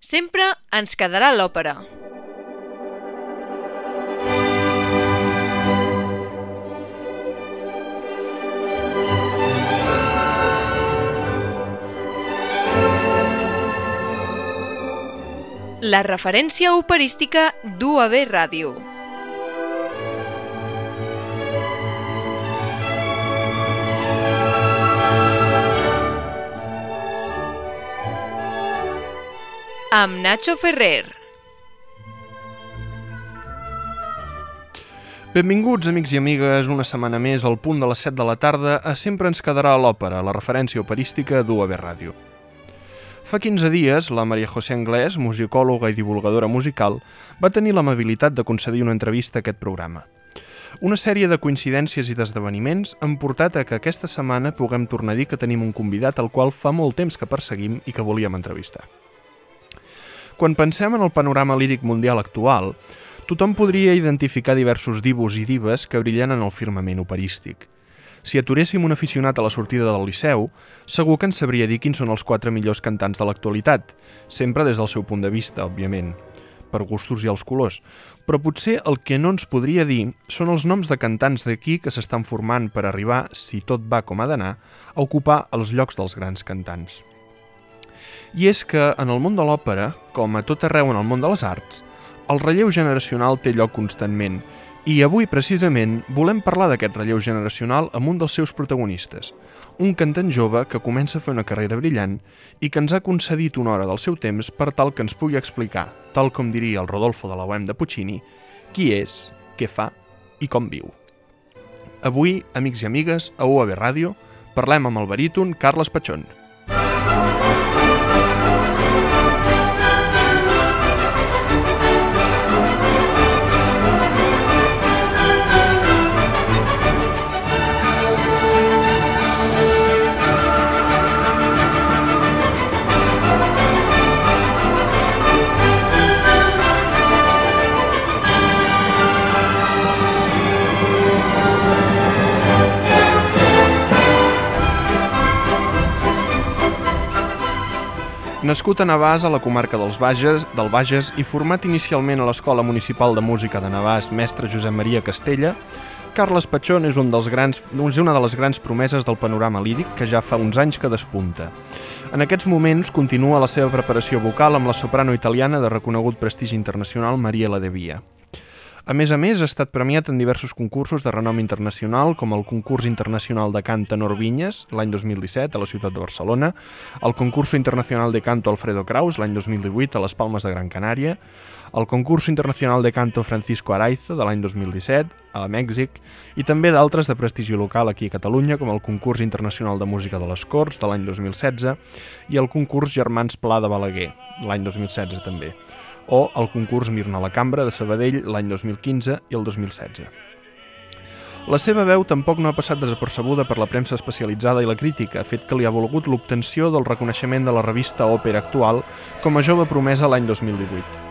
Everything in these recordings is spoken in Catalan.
Sempre ens quedarà l'òpera. La referència operística d'UAB Ràdio. Amb Nacho Ferrer. Benvinguts, amics i amigues, una setmana més al punt de les 7 de la tarda a Sempre ens quedarà l'òpera, la referència operística d'UAB Ràdio. Fa 15 dies, la Maria José Anglès, musicòloga i divulgadora musical, va tenir l'amabilitat de concedir una entrevista a aquest programa. Una sèrie de coincidències i d'esdeveniments han portat a que aquesta setmana puguem tornar a dir que tenim un convidat al qual fa molt temps que perseguim i que volíem entrevistar. Quan pensem en el panorama líric mundial actual, tothom podria identificar diversos divos i dives que brillen en el firmament operístic. Si aturéssim un aficionat a la sortida del Liceu, segur que ens sabria dir quins són els quatre millors cantants de l'actualitat, sempre des del seu punt de vista, òbviament, per gustos i els colors. Però potser el que no ens podria dir són els noms de cantants d'aquí que s'estan formant per arribar, si tot va com ha d'anar, a ocupar els llocs dels grans cantants. I és que en el món de l'òpera, com a tot arreu en el món de les arts, el relleu generacional té lloc constantment i avui, precisament, volem parlar d'aquest relleu generacional amb un dels seus protagonistes, un cantant jove que comença a fer una carrera brillant i que ens ha concedit una hora del seu temps per tal que ens pugui explicar, tal com diria el Rodolfo de la Bohem de Puccini, qui és, què fa i com viu. Avui, amics i amigues, a UAB Ràdio, parlem amb el baríton Carles Patxón. Nascut a Navàs, a la comarca dels Bages, del Bages i format inicialment a l'Escola Municipal de Música de Navàs, mestre Josep Maria Castella, Carles Patxón és, un dels grans, una de les grans promeses del panorama líric que ja fa uns anys que despunta. En aquests moments continua la seva preparació vocal amb la soprano italiana de reconegut prestigi internacional Mariela De Via. A més a més, ha estat premiat en diversos concursos de renom internacional, com el Concurs Internacional de Cant Tenor Vinyes, l'any 2017, a la ciutat de Barcelona, el Concurso Internacional de Canto Alfredo Kraus, l'any 2018, a les Palmes de Gran Canària, el Concurso Internacional de Canto Francisco Araiza, de l'any 2017, a Mèxic, i també d'altres de prestigi local aquí a Catalunya, com el Concurs Internacional de Música de les Corts, de l'any 2016, i el Concurs Germans Pla de Balaguer, l'any 2016 també o el concurs Mirna la Cambra de Sabadell l'any 2015 i el 2016. La seva veu tampoc no ha passat desapercebuda per la premsa especialitzada i la crítica, fet que li ha volgut l'obtenció del reconeixement de la revista Òpera Actual com a jove promesa l'any 2018.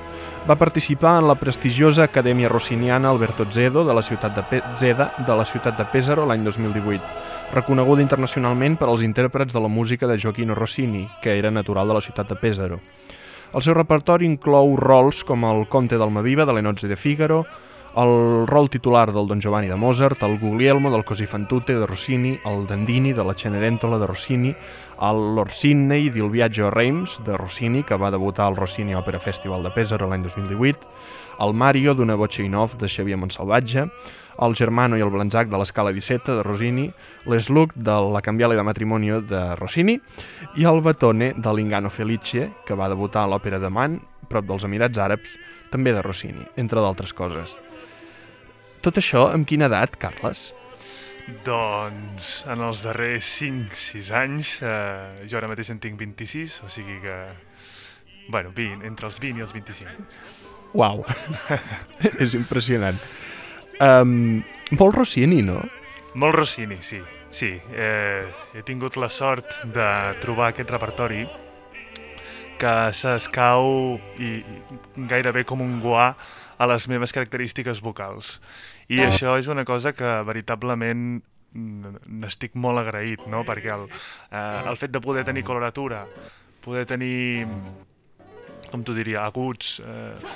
Va participar en la prestigiosa Acadèmia Rossiniana Alberto Zedo de la ciutat de Pe Zeda de la ciutat de Pesaro l'any 2018, reconeguda internacionalment per als intèrprets de la música de Gioacchino Rossini, que era natural de la ciutat de Pesaro. El seu repertori inclou rols com el Conte d'Almaviva de l'Enozzi de Figaro, el rol titular del Don Giovanni de Mozart, el Guglielmo del Così fan tutte de Rossini, el Dandini de la Cenerentola de Rossini, el Lord Sidney del Viaggio a Reims de Rossini, que va debutar al Rossini Opera Festival de Pesaro l'any 2018, el Mario d'una off de Xavier Montsalvatge, el Germano i el Blanzac de l'Escala 17 de Rossini, l'Esluc de la Cambiale de Matrimonio de Rossini i el Batone de l'Ingano Felice, que va debutar a l'Òpera de Man, prop dels Emirats Àrabs, també de Rossini, entre d'altres coses. Tot això amb quina edat, Carles? Doncs en els darrers 5-6 anys, eh, jo ara mateix en tinc 26, o sigui que... Bueno, 20, entre els 20 i els 25. Uau, és impressionant. Um, molt Rossini, no? Molt Rossini, sí. Sí, eh, he tingut la sort de trobar aquest repertori que s'escau i, i gairebé com un guà a les meves característiques vocals. I oh. això és una cosa que veritablement n'estic molt agraït, no? perquè el, eh, el fet de poder tenir coloratura, poder tenir com t'ho diria, aguts, eh,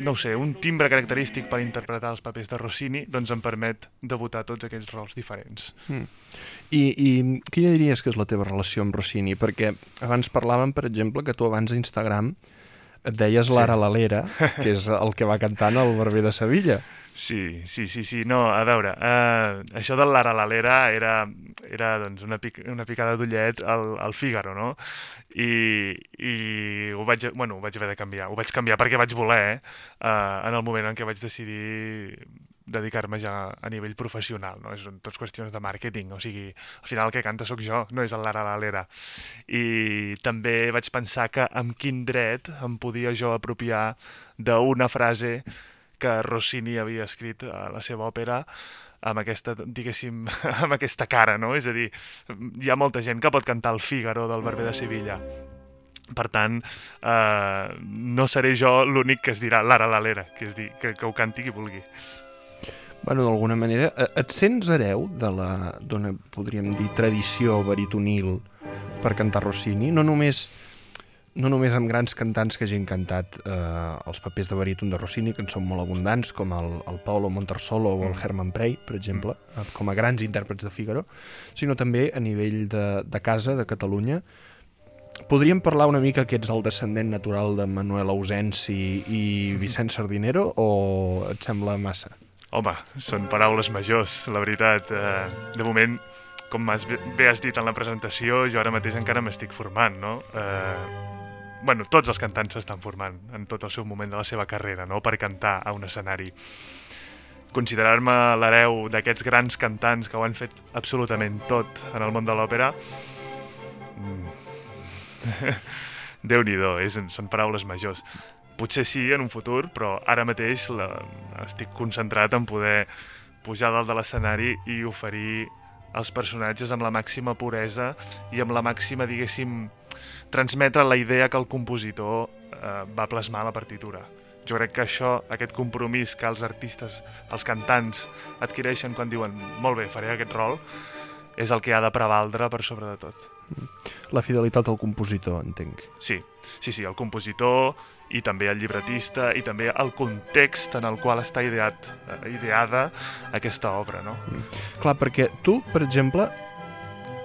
no sé, un timbre característic per interpretar els papers de Rossini, doncs em permet debutar tots aquests rols diferents. Mm. I, I quina diries que és la teva relació amb Rossini? Perquè abans parlàvem, per exemple, que tu abans a Instagram et deies Sí. l'Ara l'Alera, que és el que va cantant el Barber de Sevilla. Sí, sí, sí, sí. No, a veure, eh, això de l'ara l'alera era, era doncs, una, pic, una picada d'ullet al, al Fígaro, no? I, i ho, vaig, bueno, ho vaig haver de canviar. Ho vaig canviar perquè vaig voler, eh en el moment en què vaig decidir dedicar-me ja a nivell professional, no? És tots qüestions de màrqueting, o sigui, al final el que canta sóc jo, no és el Lara l'Alera. I també vaig pensar que amb quin dret em podia jo apropiar d'una frase que Rossini havia escrit a la seva òpera amb aquesta, diguéssim, amb aquesta cara, no? És a dir, hi ha molta gent que pot cantar el Fígaro del Barber de Sevilla. Per tant, eh, no seré jo l'únic que es dirà l'ara l'alera, que és dir, que, que ho canti qui vulgui. Bueno, d'alguna manera, eh, et sents hereu de la, d'una, podríem dir, tradició baritonil per cantar Rossini? No només, no només amb grans cantants que hagin cantat eh, els papers de baríton de Rossini, que en són molt abundants, com el, el Paolo Montarsolo o el Mm. Herman Prey, per exemple, eh, com a grans intèrprets de Figaro, sinó també a nivell de, de casa, de Catalunya. Podríem parlar una mica que ets el descendent natural de Manuel Ausensi i Vicent Sardinero o et sembla massa? Home, són paraules majors, la veritat. Eh, de moment, com has, bé has dit en la presentació, jo ara mateix encara m'estic formant, no? Eh, bueno, tots els cantants s'estan formant en tot el seu moment de la seva carrera, no?, per cantar a un escenari. Considerar-me l'hereu d'aquests grans cantants que ho han fet absolutament tot en el món de l'òpera... Mm. Déu-n'hi-do, són paraules majors. Potser sí en un futur, però ara mateix la, estic concentrat en poder pujar dalt de l'escenari i oferir els personatges amb la màxima puresa i amb la màxima, diguéssim, transmetre la idea que el compositor eh, va plasmar a la partitura. Jo crec que això, aquest compromís que els artistes, els cantants, adquireixen quan diuen molt bé, faré aquest rol, és el que ha de prevaldre per sobre de tot. La fidelitat al compositor, entenc. Sí, sí, sí, el compositor i també el llibretista i també el context en el qual està ideat, eh, ideada aquesta obra, no? Clar, perquè tu, per exemple,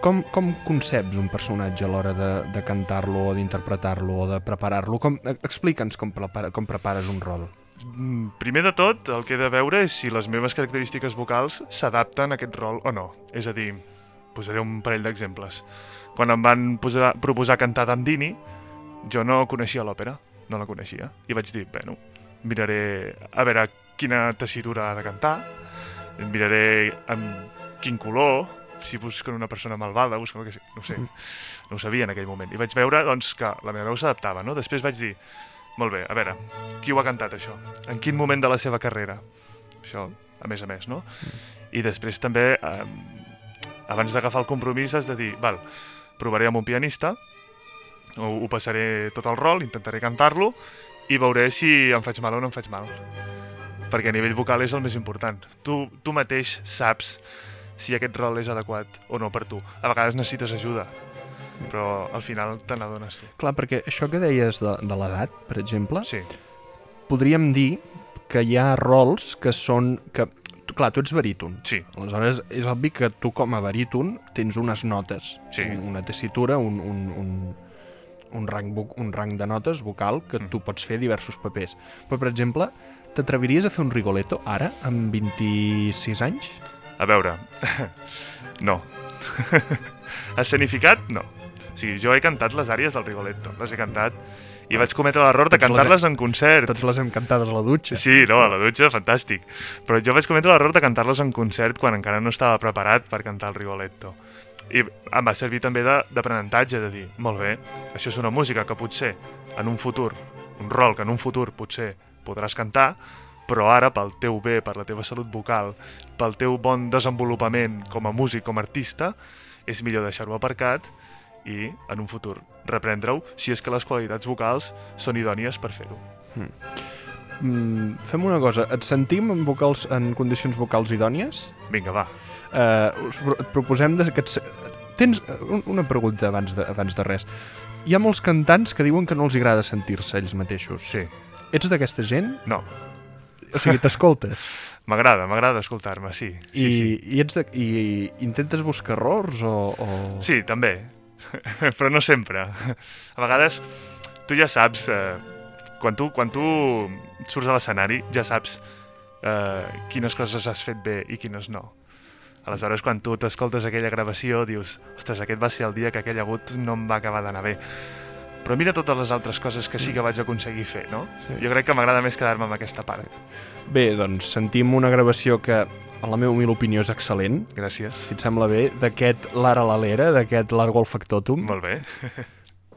com, com conceps un personatge a l'hora de, de cantar-lo o d'interpretar-lo o de preparar-lo? Eh, Explica'ns com, com prepares un rol. Mm, Primer de tot, el que he de veure és si les meves característiques vocals s'adapten a aquest rol o no. És a dir, posaré un parell d'exemples. Quan em van posar, proposar cantar Dandini, jo no coneixia l'òpera, no la coneixia. I vaig dir, bueno, miraré a veure quina tessitura ha de cantar, miraré amb quin color, si busquen una persona malvada, busquen el que sigui, no ho sé, no ho sabia en aquell moment. I vaig veure doncs, que la meva veu s'adaptava, no? Després vaig dir, molt bé, a veure, qui ho ha cantat això? En quin moment de la seva carrera? Això, a més a més, no? I després també, eh, abans d'agafar el compromís, has de dir, val, provaré amb un pianista, ho, ho passaré tot el rol, intentaré cantar-lo, i veuré si em faig mal o no em faig mal. Perquè a nivell vocal és el més important. Tu, tu mateix saps si aquest rol és adequat o no per tu. A vegades necessites ajuda, però al final te n'adones tu. Clar, perquè això que deies de, de l'edat, per exemple, Sí, podríem dir que hi ha rols que són... Que, clar, tu ets baríton. sí, Aleshores, és obvi que tu com a baríton tens unes notes, Sí. un- una tessitura, un, un, un, un, rang, un rang de notes vocal que Mm. tu pots fer diversos papers. Però, per exemple, t'atreviries a fer un Rigoletto ara, amb 26 anys? A veure, no. Escenificat, no. O sigui, jo he cantat les àrees del Rigoletto, les he cantat i vaig cometre l'error de cantar-les en concert. Tots les hem cantades a la dutxa. Sí, no, a la dutxa, fantàstic. Però jo vaig cometre l'error de cantar-les en concert quan encara no estava preparat per cantar el Rigoletto. I em va servir també d'aprenentatge, de, de dir, molt bé, això és una música que potser en un futur, un rol que en un futur potser podràs cantar, però ara pel teu bé, per la teva salut vocal, pel teu bon desenvolupament com a músic, com a artista, és millor deixar-ho aparcat i en un futur reprendre-ho si és que les qualitats vocals són idònies per fer-ho. Mm, fem una cosa, et sentim en, vocals, en condicions vocals idònies? Vinga, va. Uh, us pro- et proposem que et... Tens un- una pregunta abans de, abans de res. hi ha molts cantants que diuen que no els agrada sentir-se ells mateixos. Sí. Ets d'aquesta gent? No. O sigui, t'escoltes? M'agrada, m'agrada escoltar-me, sí. Sí, I, sí. i, ets de, I intentes buscar errors o... o... Sí, també. Però no sempre. A vegades, tu ja saps... Eh, quan, tu, quan tu surts a l'escenari, ja saps eh, quines coses has fet bé i quines no. Aleshores, quan tu t'escoltes aquella gravació, dius, ostres, aquest va ser el dia que aquell agut no em va acabar d'anar bé. Però mira totes les altres coses que sí que vaig aconseguir fer, no? Sí. Jo crec que m'agrada més quedar-me amb aquesta part. Bé, doncs sentim una gravació que, en la meva humil opinió, és excel·lent. Gràcies. Si et sembla bé, d'aquest Lara l'Alera, d'aquest Largo al Factotum, Molt bé.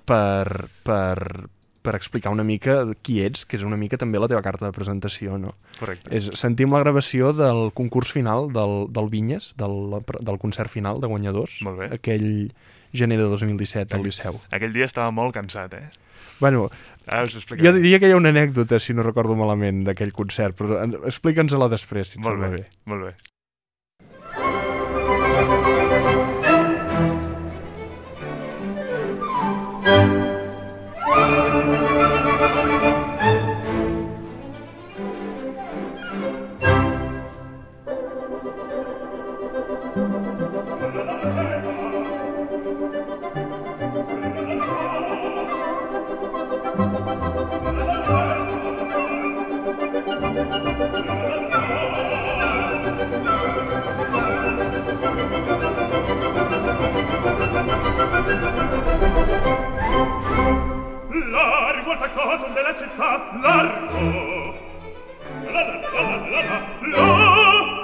per, per, per explicar una mica qui ets, que és una mica també la teva carta de presentació, no? Correcte. És, sentim la gravació del concurs final del, del Vinyes, del, del concert final de guanyadors, Molt bé. aquell gener de 2017 al Liceu. Aquell dia estava molt cansat, eh? Bueno, Ara us jo diria que hi ha una anècdota, si no recordo malament, d'aquell concert, però explica'ns-la després, si et Molt sembla bé, bé. molt bé. Largo col faccotum della città largo. La la la la la la la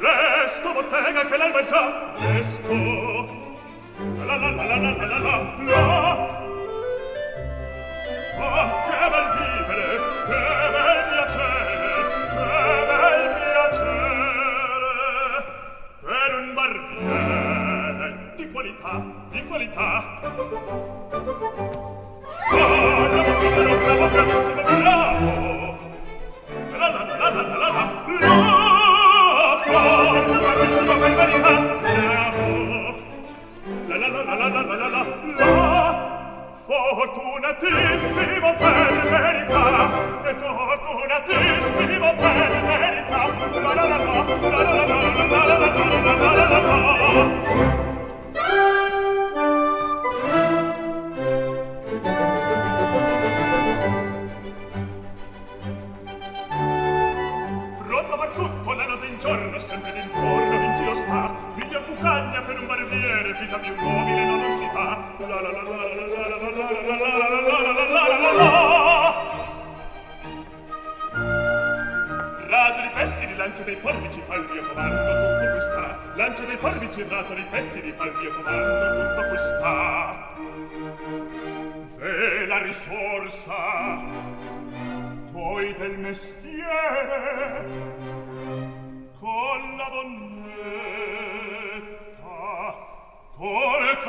Resto bottega che l'alba è già presto. La la la la la la la la la Oh, che bel vivere, che bel piacere, che bel piacere per un barbiere di qualità, di qualità. Fortunatissimo per verità, e fortunatissimo per verità. La la la la la la la la la la la la la la la la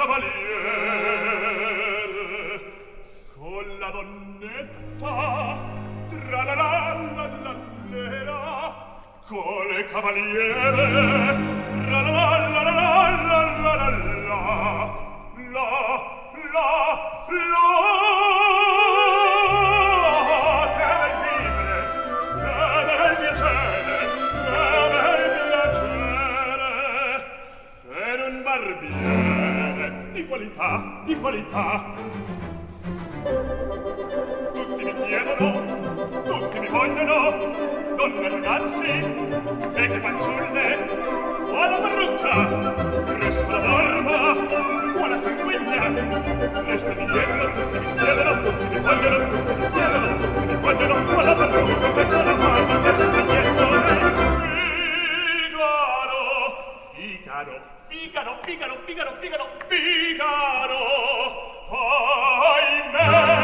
cavaliere con la donnetta tra la la la la nera col cavaliere tra la la la la la la la la la la la di qualità. Tutti mi chiedono, tutti mi vogliono, donne e ragazzi, feghe fanciulle, o la parrucca, resta d'arma, o la sanguigna, resta di dietro, tutti mi chiedono, tutti mi vogliono, tutti mi chiedono, tutti mi vogliono, o la parrucca, resta la barba, resta di dietro, eh. figaro, figaro, Figaro, Figaro, Figaro, Figaro, Figaro, ahimè!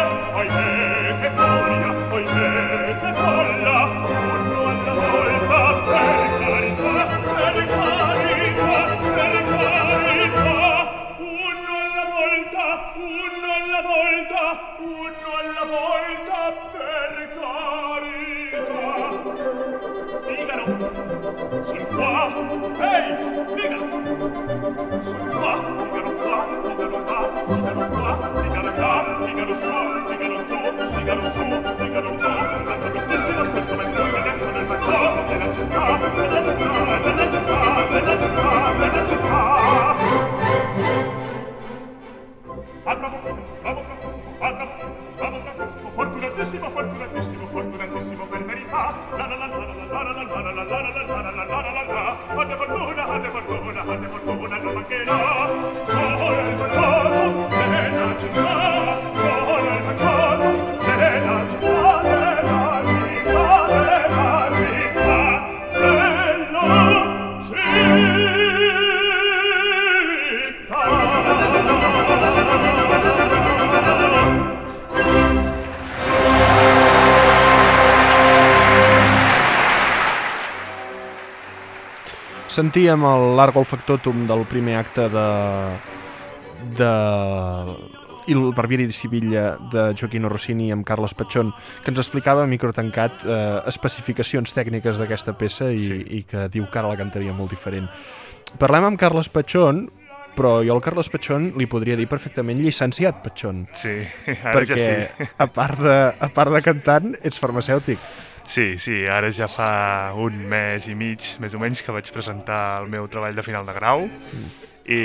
fortunatissimo, fortunatissimo per verità. La la la la la la la la la la la la la la la la la Sentíem el Largo Factotum del primer acte de... de Il Barbieri di Sivilla de Joaquino Rossini amb Carles Patxón, que ens explicava a micro tancat eh, especificacions tècniques d'aquesta peça i, Sí. i que diu que ara la cantaria molt diferent. Parlem amb Carles Patxón, però jo al Carles Patxón li podria dir perfectament llicenciat Patxón, Sí, ara perquè ja sí. a, part de, a part de cantant ets farmacèutic. Sí, sí, ara ja fa un mes i mig, més o menys, que vaig presentar el meu treball de final de grau i,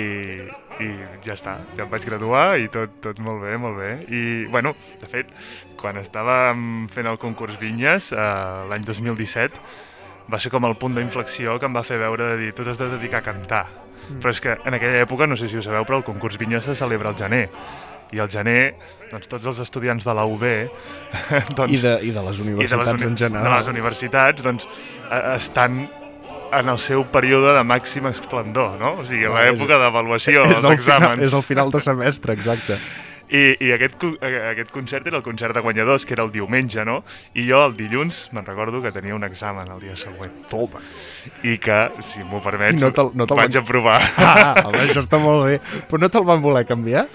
i ja està, ja em vaig graduar i tot, tot molt bé, molt bé. I, bueno, de fet, quan estàvem fent el concurs Vinyes, eh, l'any 2017, va ser com el punt d'inflexió que em va fer veure de dir tu t'has de dedicar a cantar. Però és que en aquella època, no sé si ho sabeu, però el concurs Vinyes se celebra al gener. I al gener, doncs tots els estudiants de la UB doncs, I, de, I de les i de les, universitats uni en de general. les universitats doncs, eh, estan en el seu període de màxim esplendor, no? O sigui, és- l'època d'avaluació, els el, final, exàmens. és el final de semestre, exacte. I, i aquest, eh, aquest concert era el concert de guanyadors, que era el diumenge, no? I jo el dilluns me'n recordo que tenia un examen el dia següent. Toma. I que, si m'ho permets, I no te'l- no te'l vaig van- aprovar. Ah, home, això està molt bé. Però no te'l van voler canviar?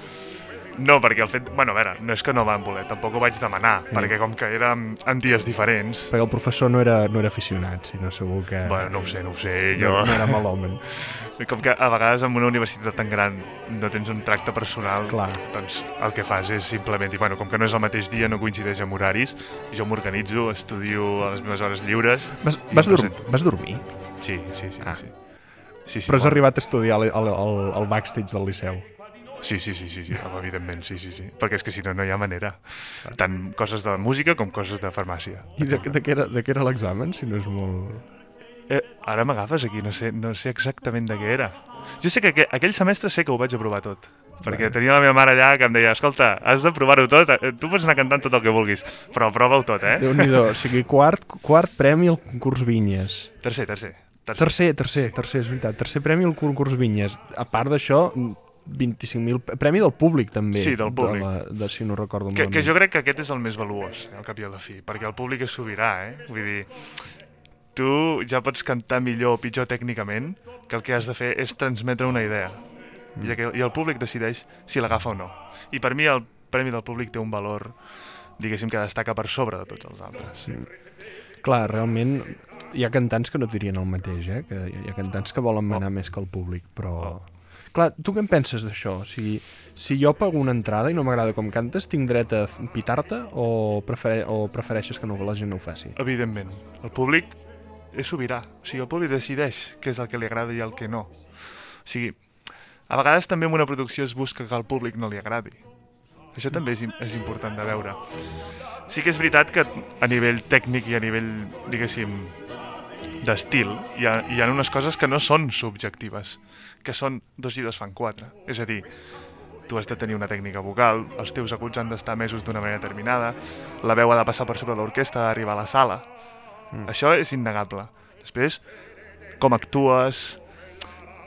No, perquè el fet... Bueno, a veure, no és que no van voler, tampoc ho vaig demanar, perquè com que érem en dies diferents... Perquè el professor no era, no era aficionat, sinó segur que... Bueno, no ho sé, no ho sé, no, jo... no era malhomen. Com que a vegades en una universitat tan gran no tens un tracte personal, Clar. doncs el que fas és simplement dir, bueno, com que no és el mateix dia, no coincideix amb horaris, jo m'organitzo, estudio a les meves hores lliures... Vas, vas, presento. vas dormir? Sí, sí, sí. Ah. sí. Sí, sí, Però has bueno. arribat a estudiar al, al, al, al backstage del Liceu. Sí, sí, sí, sí, sí, evidentment, sí, sí, sí. Perquè és que si no, no hi ha manera. Tant coses de música com coses de farmàcia. I de, de, què era, de què era l'examen, si no és molt... Eh, ara m'agafes aquí, no sé, no sé exactament de què era. Jo sé que aqu aquell semestre sé que ho vaig aprovar tot. Perquè tenia la meva mare allà que em deia escolta, has de provar-ho tot, eh, tu pots anar cantant tot el que vulguis, però prova-ho tot, eh? Déu-n'hi-do, o sigui, quart, quart premi al concurs Vinyes. Tercer, tercer. tercer. Tercer, tercer, tercer, és veritat. Tercer premi al concurs Vinyes. A part d'això, 25.000... Premi del públic, també. Sí, del públic. De, la, de si no recordo Que, que jo crec que aquest és el més valuós, eh, al cap i a la fi, perquè el públic és sobirà, eh? Vull dir, tu ja pots cantar millor o pitjor tècnicament, que el que has de fer és transmetre una idea. Mm. I, que, I el públic decideix si l'agafa o no. I per mi el Premi del Públic té un valor, diguéssim, que destaca per sobre de tots els altres. Clar, realment hi ha cantants que no et dirien el mateix, eh? Que hi ha cantants que volen manar més que el públic, però... Clar, tu què en penses d'això? O sigui, si jo pago una entrada i no m'agrada com cantes, tinc dret a pitar-te o, prefere o prefereixes que no, la gent no ho faci? Evidentment, el públic és sobirà. O sigui, el públic decideix què és el que li agrada i el que no. O sigui, a vegades també en una producció es busca que al públic no li agradi. Això també és, és important de veure. Sí que és veritat que a nivell tècnic i a nivell, diguéssim, d'estil, hi, ha, hi ha unes coses que no són subjectives, que són dos i dos fan quatre. És a dir, tu has de tenir una tècnica vocal, els teus aguts han d'estar mesos d'una manera determinada, la veu ha de passar per sobre l'orquestra, ha d'arribar a la sala. Mm. Això és innegable. Després, com actues,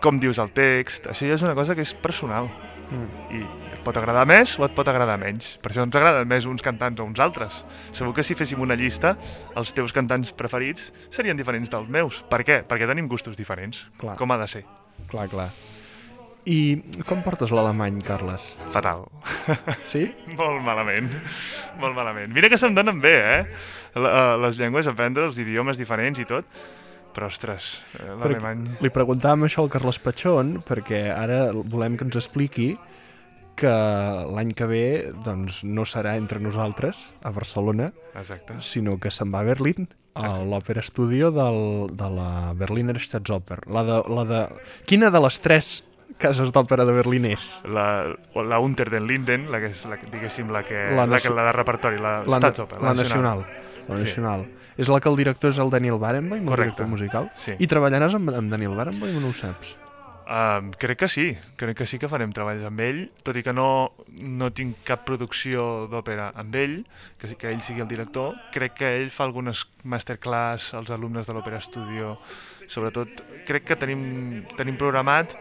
com dius el text, això ja és una cosa que és personal. Mm. I et pot agradar més o et pot agradar menys. Per això ens agraden més uns cantants o uns altres. Segur que si féssim una llista, els teus cantants preferits serien diferents dels meus. Per què? Perquè tenim gustos diferents. Clar. Com ha de ser? Clar, clar. I com portes l'alemany, Carles? Fatal. Sí? Molt malament, molt malament. Mira que se'm donen bé, eh? Eh, les llengües, aprendre els idiomes diferents i tot, però, ostres, eh, l'alemany... Li preguntàvem això al Carles Patxón perquè ara volem que ens expliqui que l'any que ve doncs, no serà entre nosaltres, a Barcelona, Exacte. sinó que se'n va a Berlín, a l'Òpera Studio del, de la Berliner Staatsoper. La de, la de... Quina de les tres cases d'òpera de Berlín és? La, la Unter den Linden, la que és, la, diguéssim, la que, La la, que, la de repertori, la, La, Staatsoper, la nacional. La Sí. nacional. És la que el director és el Daniel Barenboim, el director musical? Sí. I treballaràs amb, amb Daniel Barenboim o no ho saps? Um, crec que sí, crec que sí que farem treballs amb ell, tot i que no, no tinc cap producció d'òpera amb ell, que, sí que ell sigui el director, crec que ell fa algunes masterclass als alumnes de l'Òpera Studio, sobretot crec que tenim, tenim programat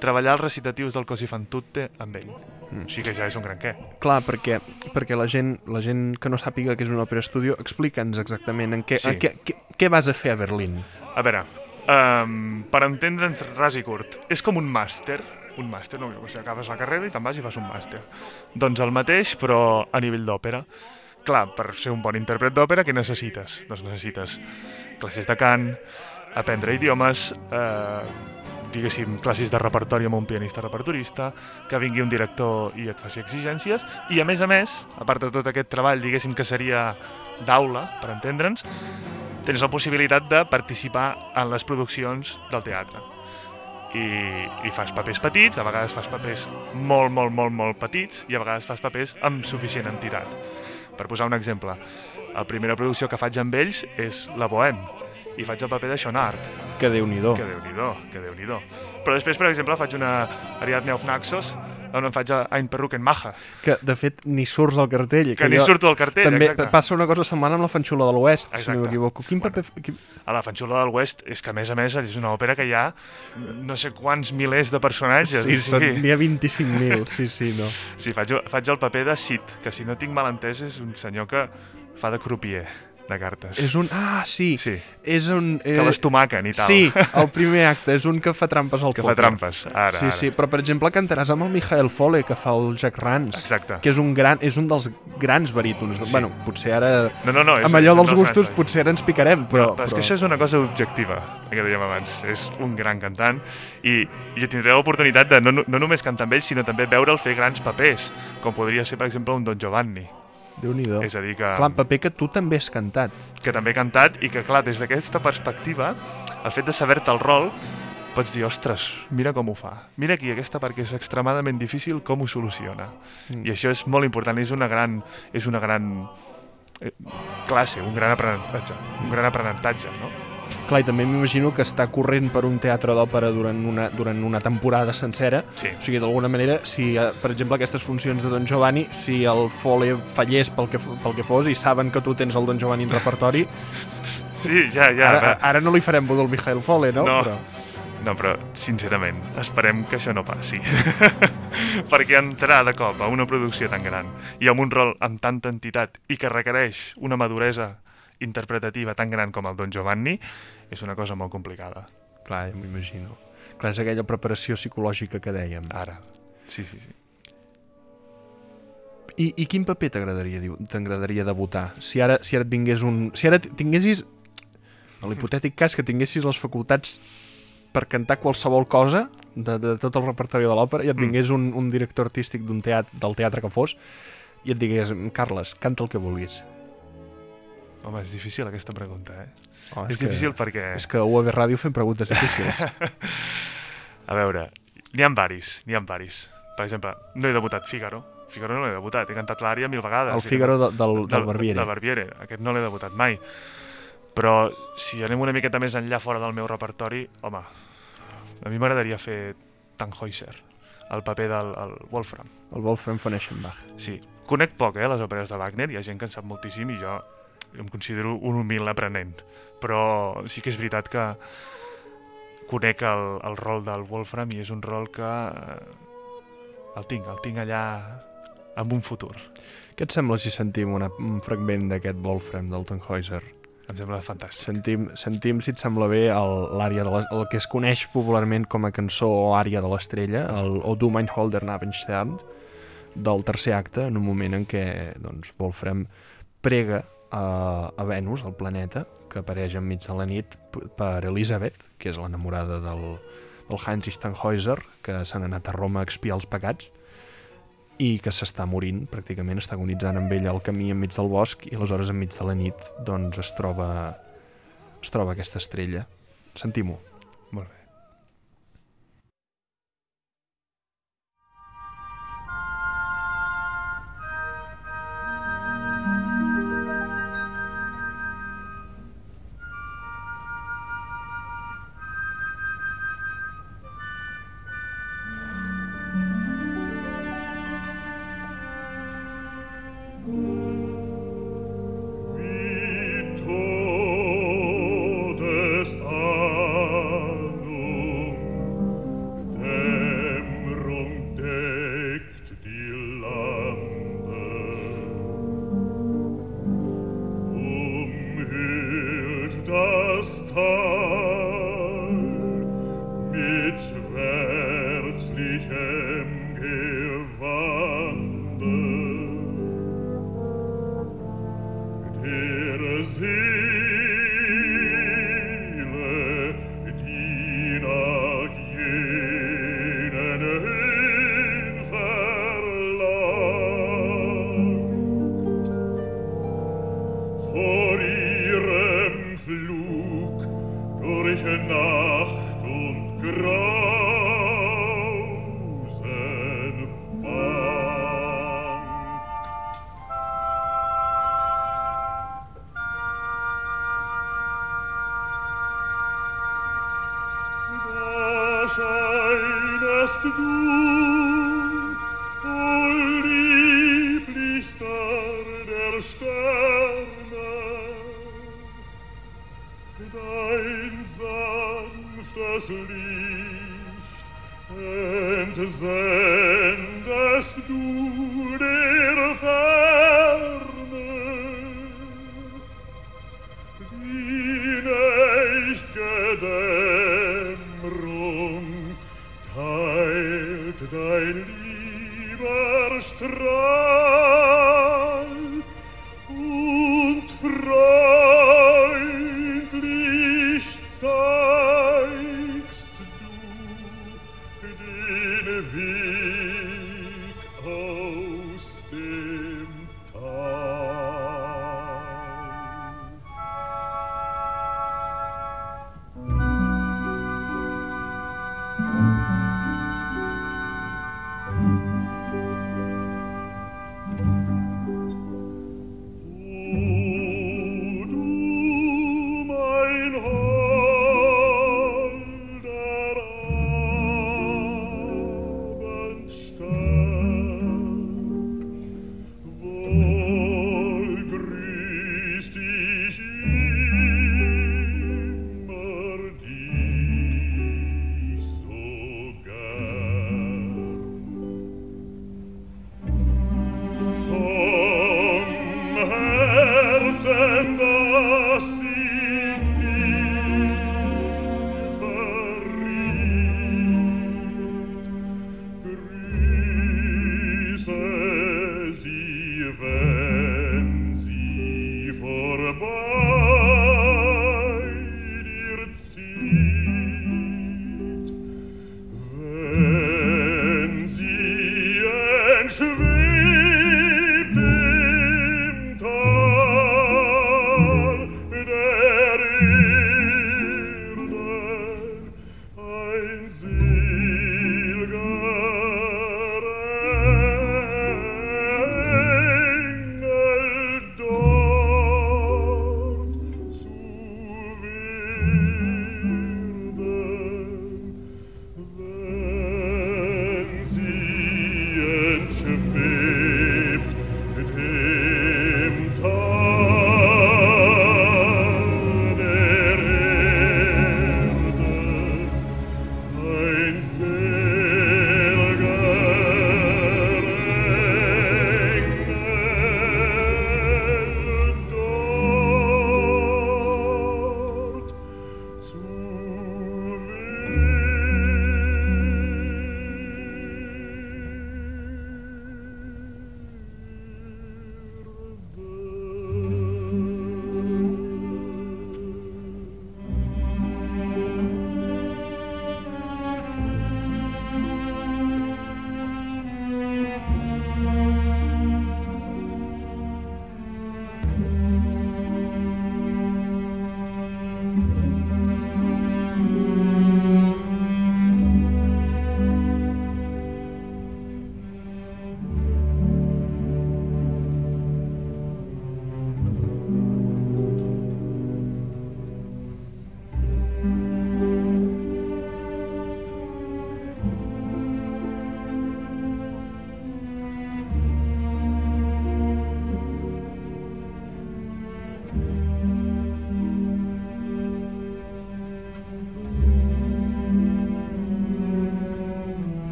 treballar els recitatius del Così fan tutte amb ell. Mm. Així que ja és un gran què. Clar, perquè, perquè la, gent, la gent que no sàpiga que és un òpera estudio, explica'ns exactament en què, Sí. en què, què, què vas a fer a Berlín. A veure, um, per entendre'ns ras i curt, és com un màster, un màster, no? O sigui, acabes la carrera i te'n vas i fas un màster. Doncs el mateix, però a nivell d'òpera. Clar, per ser un bon intèrpret d'òpera, què necessites? Doncs necessites classes de cant, aprendre idiomes, eh, diguéssim, classes de repertori amb un pianista repertorista, que vingui un director i et faci exigències, i a més a més, a part de tot aquest treball, diguéssim que seria d'aula, per entendre'ns, tens la possibilitat de participar en les produccions del teatre. I, I fas papers petits, a vegades fas papers molt, molt, molt, molt petits i a vegades fas papers amb suficient entitat. Per posar un exemple, la primera producció que faig amb ells és La Bohème, i faig el paper de Schonard, Que déu-n'hi-do. que déu-n'hi-do, que déu nhi Però després, per exemple, faig una Ariadne auf Naxos, on em faig a Ein Perruquen Maja, Que, de fet, ni surts al cartell. que ni surto al cartell, També exacte. passa una cosa semblant amb la Fanxula de l'Oest, si no m'equivoco. Quin Bueno. paper... Quin... A la Fanxula del West és que, a més a més, és una òpera que hi ha no sé quants milers de personatges. Sí, sigui, n'hi ha 25.000, sí, sí, no. Sí, faig, faig el paper de Sid, que si no tinc mal entès és un senyor que fa de crupier de cartes. És un... Ah, sí. Sí, És un... Eh... que l'estomaquen i tal. Sí, el primer acte és un que fa trampes al Que pòquer. fa trampes, ara, Sí, ara. sí, però per exemple cantaràs amb el Michael Fole, que fa el Jack Rans, Exacte. que és un, gran, és un dels grans barítons. Sí. Bueno, potser ara... No, no, no. És, amb allò és dels gustos grans potser ara ens picarem, però... Però, però és que això és una cosa objectiva, que dèiem abans. És un gran cantant i, i tindré l'oportunitat de no, no només cantar amb ell, sinó també veure'l fer grans papers, com podria ser, per exemple, un Don Giovanni. Déu-n'hi-do. És a dir, que, Clar, en paper que tu també has cantat. que també he cantat i que, clar, des d'aquesta perspectiva, el fet de saber-te el rol, pots dir, ostres, mira com ho fa. Mira aquí, aquesta part que és extremadament difícil, com ho soluciona. Mm. I això és molt important, és una gran, és una gran eh, classe, un gran aprenentatge, un gran aprenentatge, no? Clar, i també m'imagino que està corrent per un teatre d'òpera durant, una, durant una temporada sencera. Sí. O sigui, d'alguna manera, si, eh, per exemple, aquestes funcions de Don Giovanni, si el Fole fallés pel que, pel que fos i saben que tu tens el Don Giovanni en repertori, Sí, ja, ja. ara, ara no li farem bodó al Michael Fole, no? No. Però... No, però, sincerament, esperem que això no passi. Perquè entrar de cop a una producció tan gran i amb un rol amb tanta entitat i que requereix una maduresa interpretativa tan gran com el Don Giovanni és una cosa molt complicada. Clar, ja m'imagino. Clar, és aquella preparació psicològica que dèiem. Ara. Sí, sí, sí. I, i quin paper t'agradaria debutar? Si ara, si ara et vingués un... Si ara tinguessis... En l'hipotètic cas que tinguessis les facultats per cantar qualsevol cosa de, de tot el repertori de l'òpera i et Mm. vingués un, un director artístic d'un teatre, del teatre que fos i et digués, Carles, canta el que vulguis. Home, és difícil aquesta pregunta, eh? Oh, és difícil perquè... És que UAB Ràdio fem preguntes difícils. A veure, n'hi ha varis, n'hi ha varis. Per exemple, no he debutat Figaro. Figaro no l'he debutat, he cantat l'ària mil vegades. El Figaro de, del, del, del Barbiere. Del Barbiere. Aquest no l'he debutat mai. Però si anem una miqueta més enllà fora del meu repertori, home, a mi m'agradaria fer Tannhäuser, el paper del el Wolfram. El Wolfram von Eschenbach. Sí. Conec poc, eh, les òperes de Wagner, hi ha gent que en sap moltíssim i jo em considero un humil aprenent. Però sí que és veritat que conec el, el rol del Wolfram i és un rol que eh, el tinc, el tinc allà amb un futur. Què et sembla si sentim una, un fragment d'aquest Wolfram del Tannhäuser? Em sembla fantàstic. Sentim, sentim, si et sembla bé, el- l'àrea de la, el que es coneix popularment com a cançó o àrea de l'estrella, el O du mein Holder Nabenstern, del tercer acte, en un moment en què doncs, Wolfram prega a, a Venus, el planeta, que apareix enmig de la nit per Elisabeth, que és l'enamorada del, del Heinrich Tannhäuser, que s'han anat a Roma a expiar els pecats, i que s'està morint, pràcticament està agonitzant amb ella al camí enmig del bosc i aleshores enmig de la nit doncs es troba, es troba aquesta estrella. Sentim-ho. mein lieber Strand und Freund.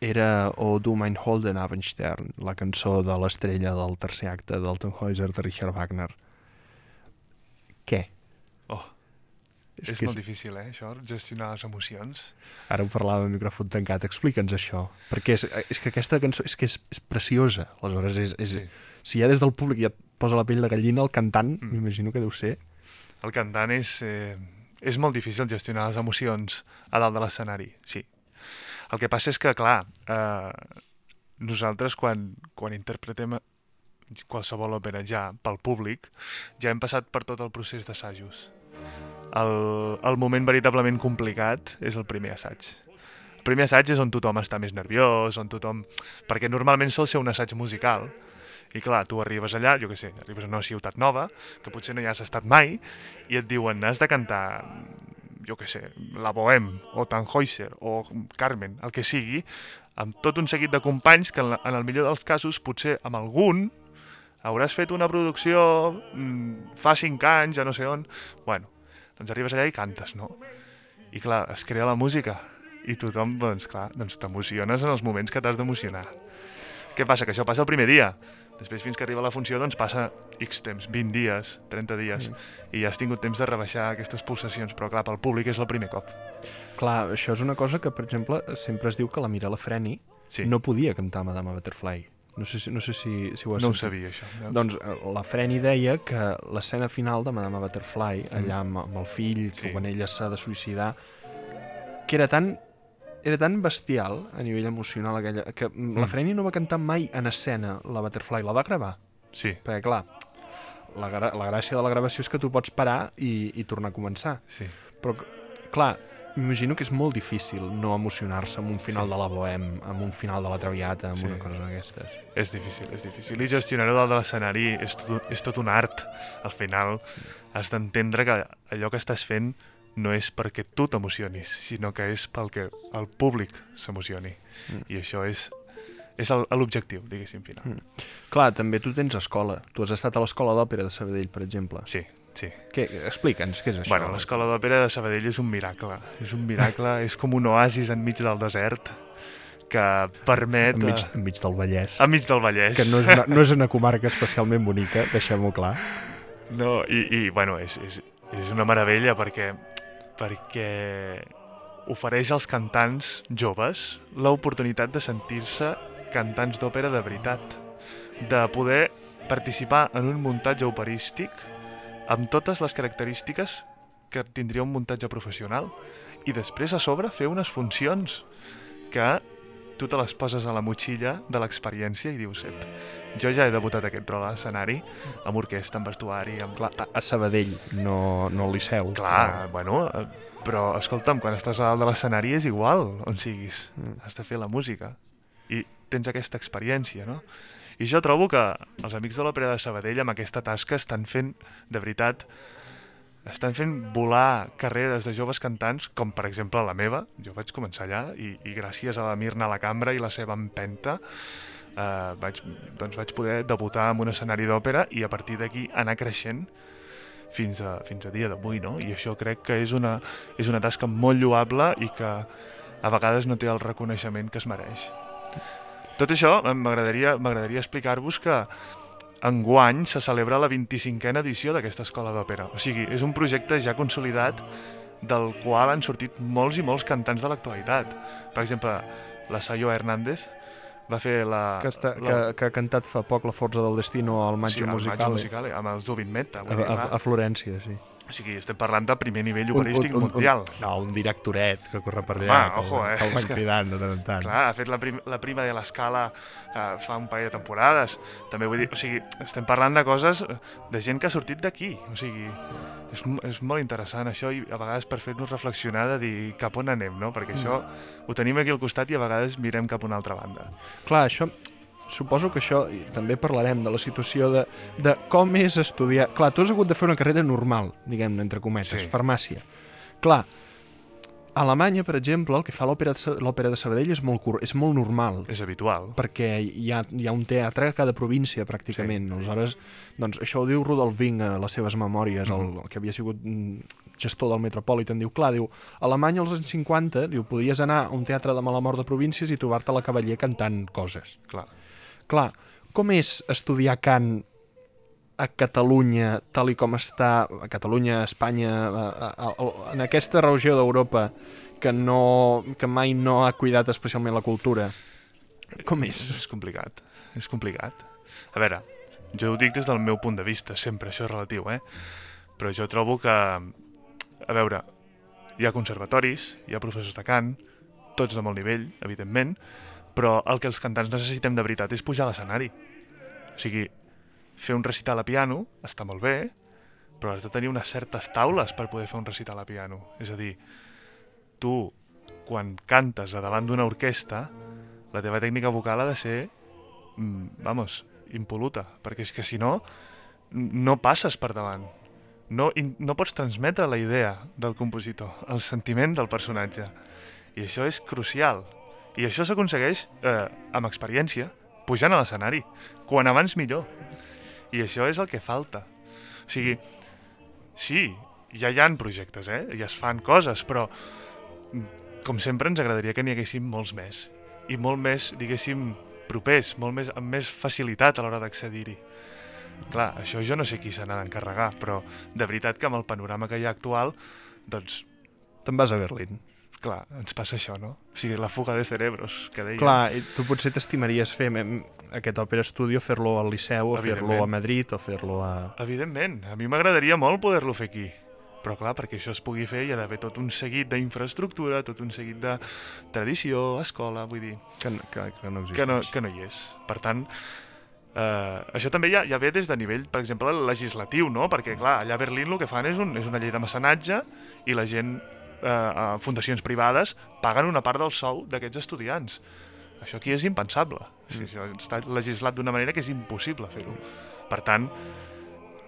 Era O du mein Holden Abendstern, la cançó de l'estrella del tercer acte del Tannhäuser de Richard Wagner. Què? Oh, és, que molt difícil, eh, això, gestionar les emocions. Ara ho parlava amb micròfon tancat. Explica'ns això. Perquè és, és que aquesta cançó és que és, és preciosa. Aleshores, és, és, Sí. si ja des del públic ja et posa la pell de gallina, el cantant, Mm. m'imagino que deu ser... El cantant és, eh, és molt difícil gestionar les emocions a dalt de l'escenari, sí. El que passa és que, clar, eh, nosaltres quan, quan interpretem qualsevol òpera ja pel públic, ja hem passat per tot el procés d'assajos. El, el moment veritablement complicat és el primer assaig. El primer assaig és on tothom està més nerviós, on tothom... Perquè normalment sol ser un assaig musical, i clar, tu arribes allà, jo què sé, arribes a una ciutat nova, que potser no hi has estat mai, i et diuen, has de cantar, jo què sé, La Bohème, o Tannhäuser, o Carmen, el que sigui, amb tot un seguit de companys que en el millor dels casos, potser amb algun, hauràs fet una producció mm, fa cinc anys, ja no sé on... Bueno, doncs arribes allà i cantes, no? I clar, es crea la música, i tothom, doncs clar, doncs t'emociones en els moments que t'has d'emocionar. Què passa? Que això passa el primer dia. Després, fins que arriba la funció, doncs passa X temps, 20 dies, 30 dies, mm. i ja has tingut temps de rebaixar aquestes pulsacions, però clar, pel públic és el primer cop. Clar, això és una cosa que, per exemple, sempre es diu que la Mirella Freni Sí, no podia cantar Madame Butterfly. No sé si, no sé si, si ho has no ho sentit. sabia, això. Ja. Doncs eh, la Freni deia que l'escena final de Madame Butterfly, allà amb, amb el fill, que Mm. Sí. quan ella s'ha de suïcidar, que era tan era tan bestial a nivell emocional aquella, que mm. la Mm. Freni no va cantar mai en escena la Butterfly, la va gravar. Sí, Perquè, clar, la, gra la gràcia de la gravació és que tu pots parar i, i tornar a començar. sí. Però, clar, m'imagino que és molt difícil no emocionar-se amb un final Sí. de la Bohème, amb un final de la Traviata, amb Sí. una cosa d'aquestes. És difícil, és difícil. I gestionar-ho dalt de l'escenari és, tot, és tot un art. Al final has d'entendre que allò que estàs fent no és perquè tu t'emocionis, sinó que és pel que el públic s'emocioni. Mm. I això és, és l'objectiu, diguéssim, final. Mm. Clar, també tu tens escola. Tu has estat a l'escola d'òpera de Sabadell, per exemple. Sí, sí. Què? Explica'ns, què és això? Bueno, l'escola d'òpera de Sabadell és un miracle. És un miracle, és com un oasis enmig del desert que permet... enmig, eh, enmig del Vallès. enmig del Vallès. Que no és, una, no és una comarca especialment bonica, deixem-ho clar. No, i, i bueno, és, és, és una meravella perquè, perquè ofereix als cantants joves l'oportunitat de sentir-se cantants d'òpera de veritat, de poder participar en un muntatge operístic amb totes les característiques que tindria un muntatge professional i després a sobre fer unes funcions que tu te les poses a la motxilla de l'experiència i dius, ep, jo ja he debutat aquest rol a l'escenari amb orquestra, amb vestuari, amb... Clar, a, Sabadell, no, no al Liceu. Clar, bueno, eh, però escolta'm, quan estàs a dalt de l'escenari és igual on siguis, Mm. has de fer la música i tens aquesta experiència, no? I jo trobo que els amics de l'Òpera de Sabadell amb aquesta tasca estan fent, de veritat, estan fent volar carreres de joves cantants, com per exemple la meva. Jo vaig començar allà i, i gràcies a la Mirna a la cambra i la seva empenta eh, vaig, doncs vaig poder debutar en un escenari d'òpera i a partir d'aquí anar creixent fins a, fins a dia d'avui, no? I això crec que és una, és una tasca molt lloable i que a vegades no té el reconeixement que es mereix. Tot això m'agradaria explicar-vos que enguany se celebra la 25a edició d'aquesta escola d'òpera. O sigui, és un projecte ja consolidat del qual han sortit molts i molts cantants de l'actualitat. Per exemple, la Sayo Hernández va fer la... Que, està, la... que, que ha cantat fa poc la Forza del Destino al Maggio sí, Musicale. Maggio Musicale, amb el Zubin Mehta. A, a, a Florència, sí. O sigui, estem parlant de primer nivell operístic mundial. Un, no, un directoret que corre per allà, Home, que, ojo, eh, que el van cridant de tant en tant. Clar, ha fet la, prim la prima de l'escala eh, fa un parell de temporades. També vull dir, o sigui, estem parlant de coses de gent que ha sortit d'aquí. O sigui, és, és molt interessant això i a vegades per fer-nos reflexionar de dir cap on anem, no? Perquè això ho tenim aquí al costat i a vegades mirem cap a una altra banda. Clar, això... Suposo que això, i també parlarem de la situació de, de com és estudiar... Clar, tu has hagut de fer una carrera normal, diguem-ne, entre cometes, Sí. farmàcia. Clar, A Alemanya, per exemple, el que fa l'òpera de Sabadell és molt, és molt normal, És habitual. perquè hi ha, hi ha un teatre a cada província, pràcticament. Sí. Aleshores, doncs, això ho diu Rudolf Ving a les seves memòries, el, el que havia sigut mm, gestor del Metropolitan. Diu, clar, diu, a Alemanya als anys 50, diu, podies anar a un teatre de mala mort de províncies i trobar-te la cavaller cantant coses. Clar. Clar, com és estudiar cant a Catalunya, tal i com està, a Catalunya, a Espanya, a, a, a, en aquesta regió d'Europa que, no, que mai no ha cuidat especialment la cultura? Com és? És complicat, és complicat. A veure, jo ho dic des del meu punt de vista, sempre, això és relatiu, eh? Però jo trobo que, a veure, hi ha conservatoris, hi ha professors de cant, tots de molt nivell, evidentment, però el que els cantants necessitem de veritat és pujar a l'escenari. O sigui, fer un recital a piano està molt bé, però has de tenir unes certes taules per poder fer un recital a piano. És a dir, tu, quan cantes a davant d'una orquestra, la teva tècnica vocal ha de ser, mm, vamos, impoluta, perquè és que si no, no passes per davant. No, no pots transmetre la idea del compositor, el sentiment del personatge. I això és crucial. I això s'aconsegueix eh, amb experiència, pujant a l'escenari. Quan abans millor. I això és el que falta. O sigui, sí, ja hi han projectes, eh? ja es fan coses, però mm, com sempre ens agradaria que n'hi haguessin molts més. I molt més, diguéssim, propers, molt més, amb més facilitat a l'hora d'accedir-hi. Clar, això jo no sé qui se n'ha d'encarregar, però de veritat que amb el panorama que hi ha actual, doncs, Te'n vas a Berlín. Clar, ens passa això, no? O sigui, la fuga de cerebros, que deia. Clar, i tu potser t'estimaries fer aquest Opera Studio, fer-lo al Liceu, o fer-lo a Madrid, o fer-lo a... Evidentment, a mi m'agradaria molt poder-lo fer aquí. Però clar, perquè això es pugui fer hi ha d'haver tot un seguit d'infraestructura, tot un seguit de tradició, escola, vull dir, Que, no- que, que no existeix. que no, que no hi és. Per tant, eh, això també ja, ja ve des de nivell, per exemple, legislatiu, no? Perquè, clar, allà a Berlín el que fan és, un, és una llei de mecenatge i la gent, eh, fundacions privades, paguen una part del sou d'aquests estudiants. Això aquí és impensable. O sigui, això està legislat d'una manera que és impossible fer-ho. Per tant,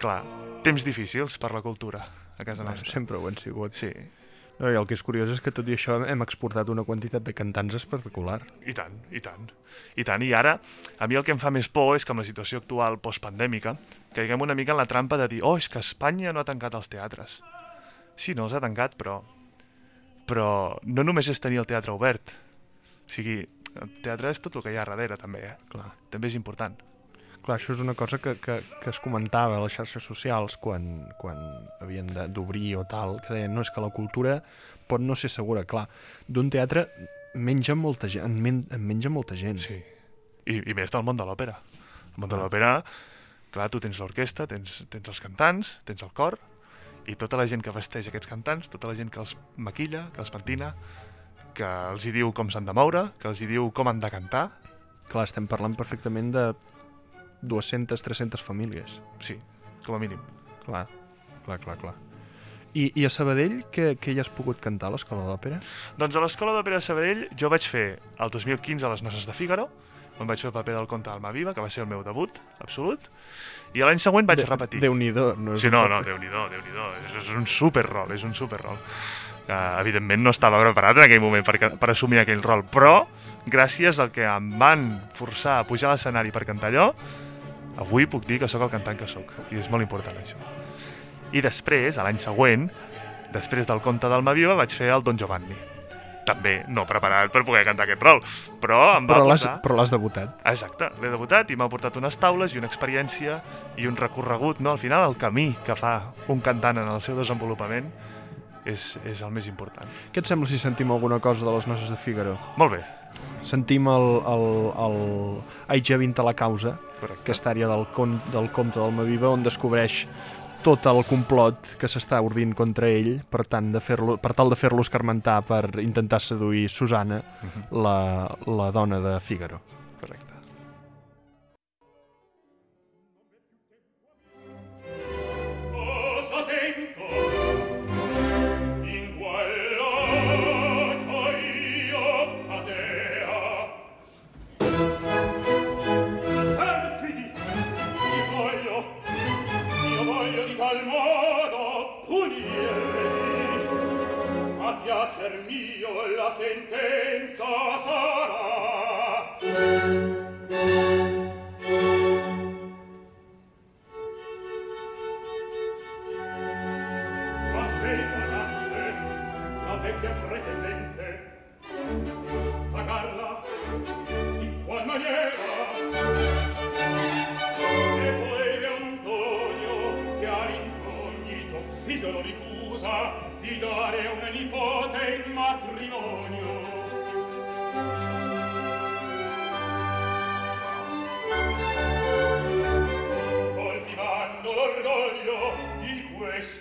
clar, temps difícils per la cultura a casa Bueno, nostra. sempre ho han sigut. Sí, No, I el que és curiós és que tot i això hem exportat una quantitat de cantants espectacular. I tant, i tant. I tant, i ara, a mi el que em fa més por és que amb la situació actual postpandèmica caiguem una mica en la trampa de dir oh, és que Espanya no ha tancat els teatres. Sí, no els ha tancat, però però no només és tenir el teatre obert. O sigui, el teatre és tot el que hi ha darrere, també, eh? Clar. També és important. Clar, això és una cosa que, que, que es comentava a les xarxes socials quan, quan havien d'obrir o tal, que deien, no, és que la cultura pot no ser segura. Clar, d'un teatre menja molta gent, en, men, en menja molta gent. Sí. I, i més del món de l'òpera. El món de l'òpera, clar, tu tens l'orquestra, tens, tens els cantants, tens el cor, i tota la gent que vesteix aquests cantants, tota la gent que els maquilla, que els pentina, que els hi diu com s'han de moure, que els hi diu com han de cantar. Clar, estem parlant perfectament de 200-300 famílies. Sí, com a mínim. Clar, clar, clar, clar. I, i a Sabadell, què, què hi has pogut cantar a l'Escola d'Òpera? Doncs a l'Escola d'Òpera de Sabadell jo vaig fer el 2015 a les Noces de Fígaro, on vaig fer el paper del conte d'Alma Viva, que va ser el meu debut, absolut, i l'any següent vaig repetir. Déu-n'hi-do. No és Sí, no, no, déu nhi déu és, és un superrol, és un superrol. Uh, evidentment no estava preparat en aquell moment per, per assumir aquell rol, però gràcies al que em van forçar a pujar a l'escenari per cantar allò, avui puc dir que sóc el cantant que sóc, i és molt important això. I després, a l'any següent, després del conte d'Alma Viva, vaig fer el Don Giovanni. També no preparat per poder cantar aquest rol, però em va Però portar... però l'has debutat. Exacte, l'he debutat i m'ha portat unes taules i una experiència i un recorregut, no? Al final el camí que fa un cantant en el seu desenvolupament és, és el més important. Què et sembla si sentim alguna cosa de les noces de Fígaro? Molt bé, Sentim el, el, el Aitja vint a la causa, correcte. aquesta àrea del, con, del comte d'Almaviva, on descobreix tot el complot que s'està ordint contra ell per, tant de fer-lo per tal de fer-lo escarmentar per intentar seduir Susana, Mhm, la, la dona de Fígaro.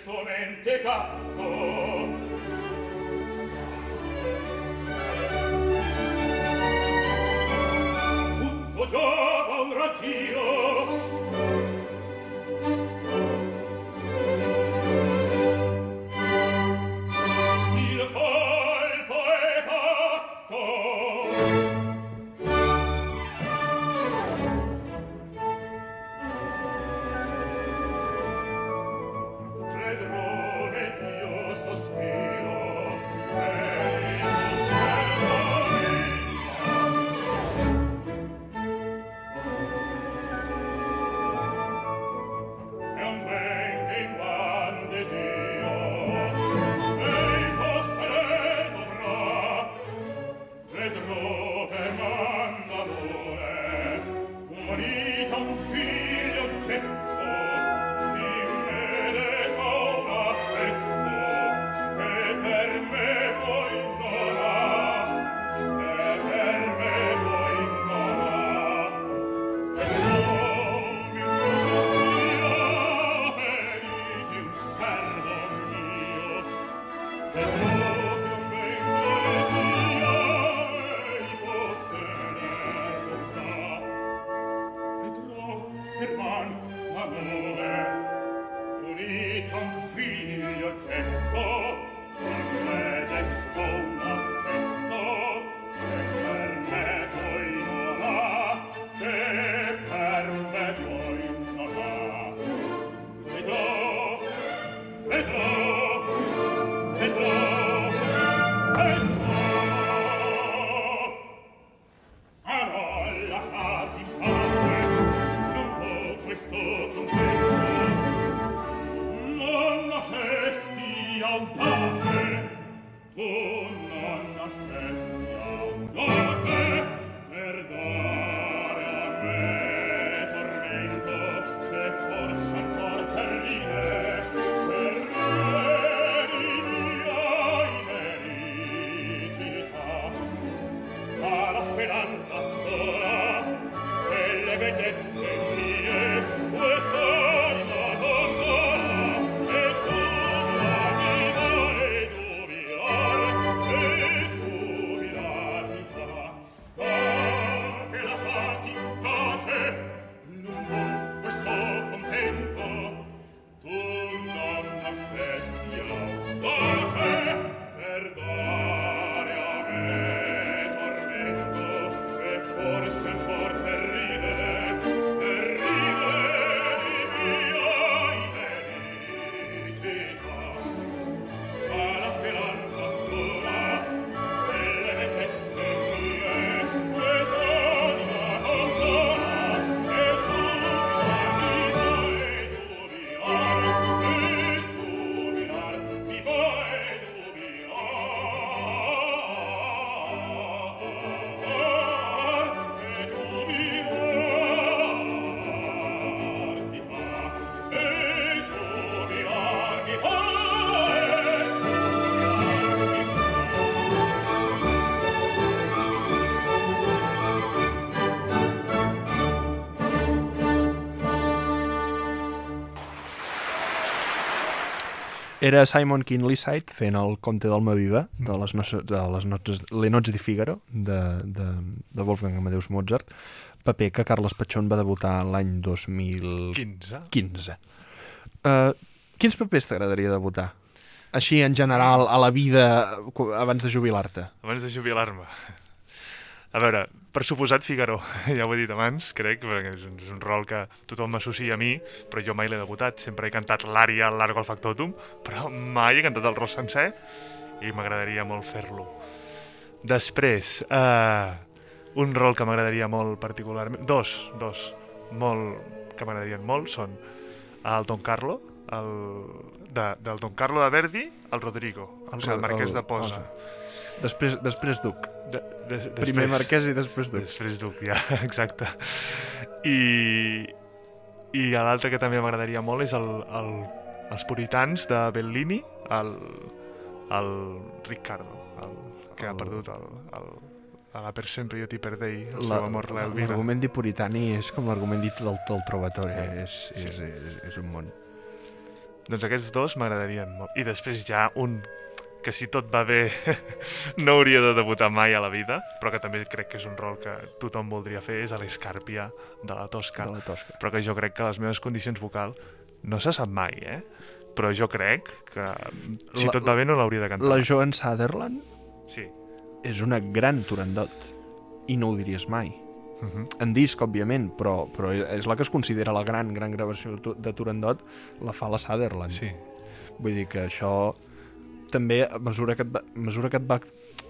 tristemente canto Tutto giova un raggio Era Simon Kinleyside fent el Comte d'Alma Viva de les, no, de les notes, Le Notes di Figaro de, de, de Wolfgang Amadeus Mozart, paper que Carles Patxón va debutar l'any 2015. 15. Uh, quins papers t'agradaria debutar? Així, en general, a la vida, abans de jubilar-te. Abans de jubilar-me. A veure, per suposat Figaro, ja ho he dit abans, crec, perquè és un, és un rol que tothom m'associa a mi, però jo mai l'he debutat, sempre he cantat l'ària al Largo al Factotum, però mai he cantat el rol sencer i m'agradaria molt fer-lo. Després, eh, un rol que m'agradaria molt particularment, dos, dos, molt, que m'agradarien molt, són el Don Carlo, el, de, del Don Carlo de Verdi, el Rodrigo, el, el, el marquès de Posa. El, el Després, després Duc. De, de, després, Primer marquès i després Duc. Després Duc, ja, exacte. I, i l'altre que també m'agradaria molt és el, el, els puritans de Bellini, el, el Riccardo, el, que ha El- perdut el, el, a la per sempre jo t'hi perdei, el La- seu amor l'Elvira. L'argument di Puritani és com l'argument dit del, del Trovatore. Eh, és, sí. és, és, és un món. Doncs aquests dos m'agradarien molt. I després ja un que si tot va bé no hauria de debutar mai a la vida, però que també crec que és un rol que tothom voldria fer, és a l'Escàrpia de la Tosca. De la Tosca. però que jo crec que les meves condicions vocal no se sap mai, eh? Però jo crec que si La- tot va bé no l'hauria de cantar. La Joan Sutherland Sí. és una gran Turandot. I no ho diries mai. Uh -huh. En disc, òbviament, però, però és la que es considera la gran, gran gravació de Turandot, la fa la Sutherland. Sí. Vull dir que això també, a mesura que et va, mesura que et va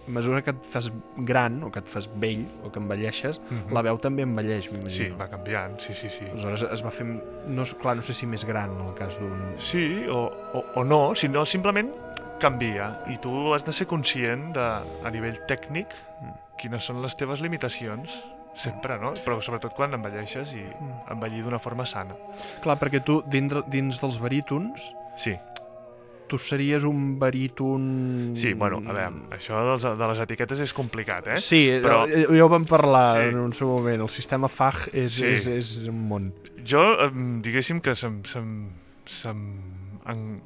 a mesura que et fas gran o que et fas vell o que envelleixes, Mhm. la veu també envelleix, Sí, m'imagino. va canviant, sí, sí, sí. Aleshores es va fer, no, clar, no sé si més gran en el cas d'un... Sí, o, o, o no, si no, simplement canvia. I tu has de ser conscient de, a nivell tècnic, quines són les teves limitacions, sempre, no? Però sobretot quan envelleixes i envellir d'una forma sana. Clar, perquè tu, dintre, dins dels barítons, Sí, tu series un baríton... sí, bueno, a veure, això dels, de les etiquetes és complicat, eh? Sí, Però- però... ja ho vam parlar Sí. en un seu moment. El sistema FAG és, Sí. és, és un món. Jo, diguéssim que se'm, se'm, se'm en,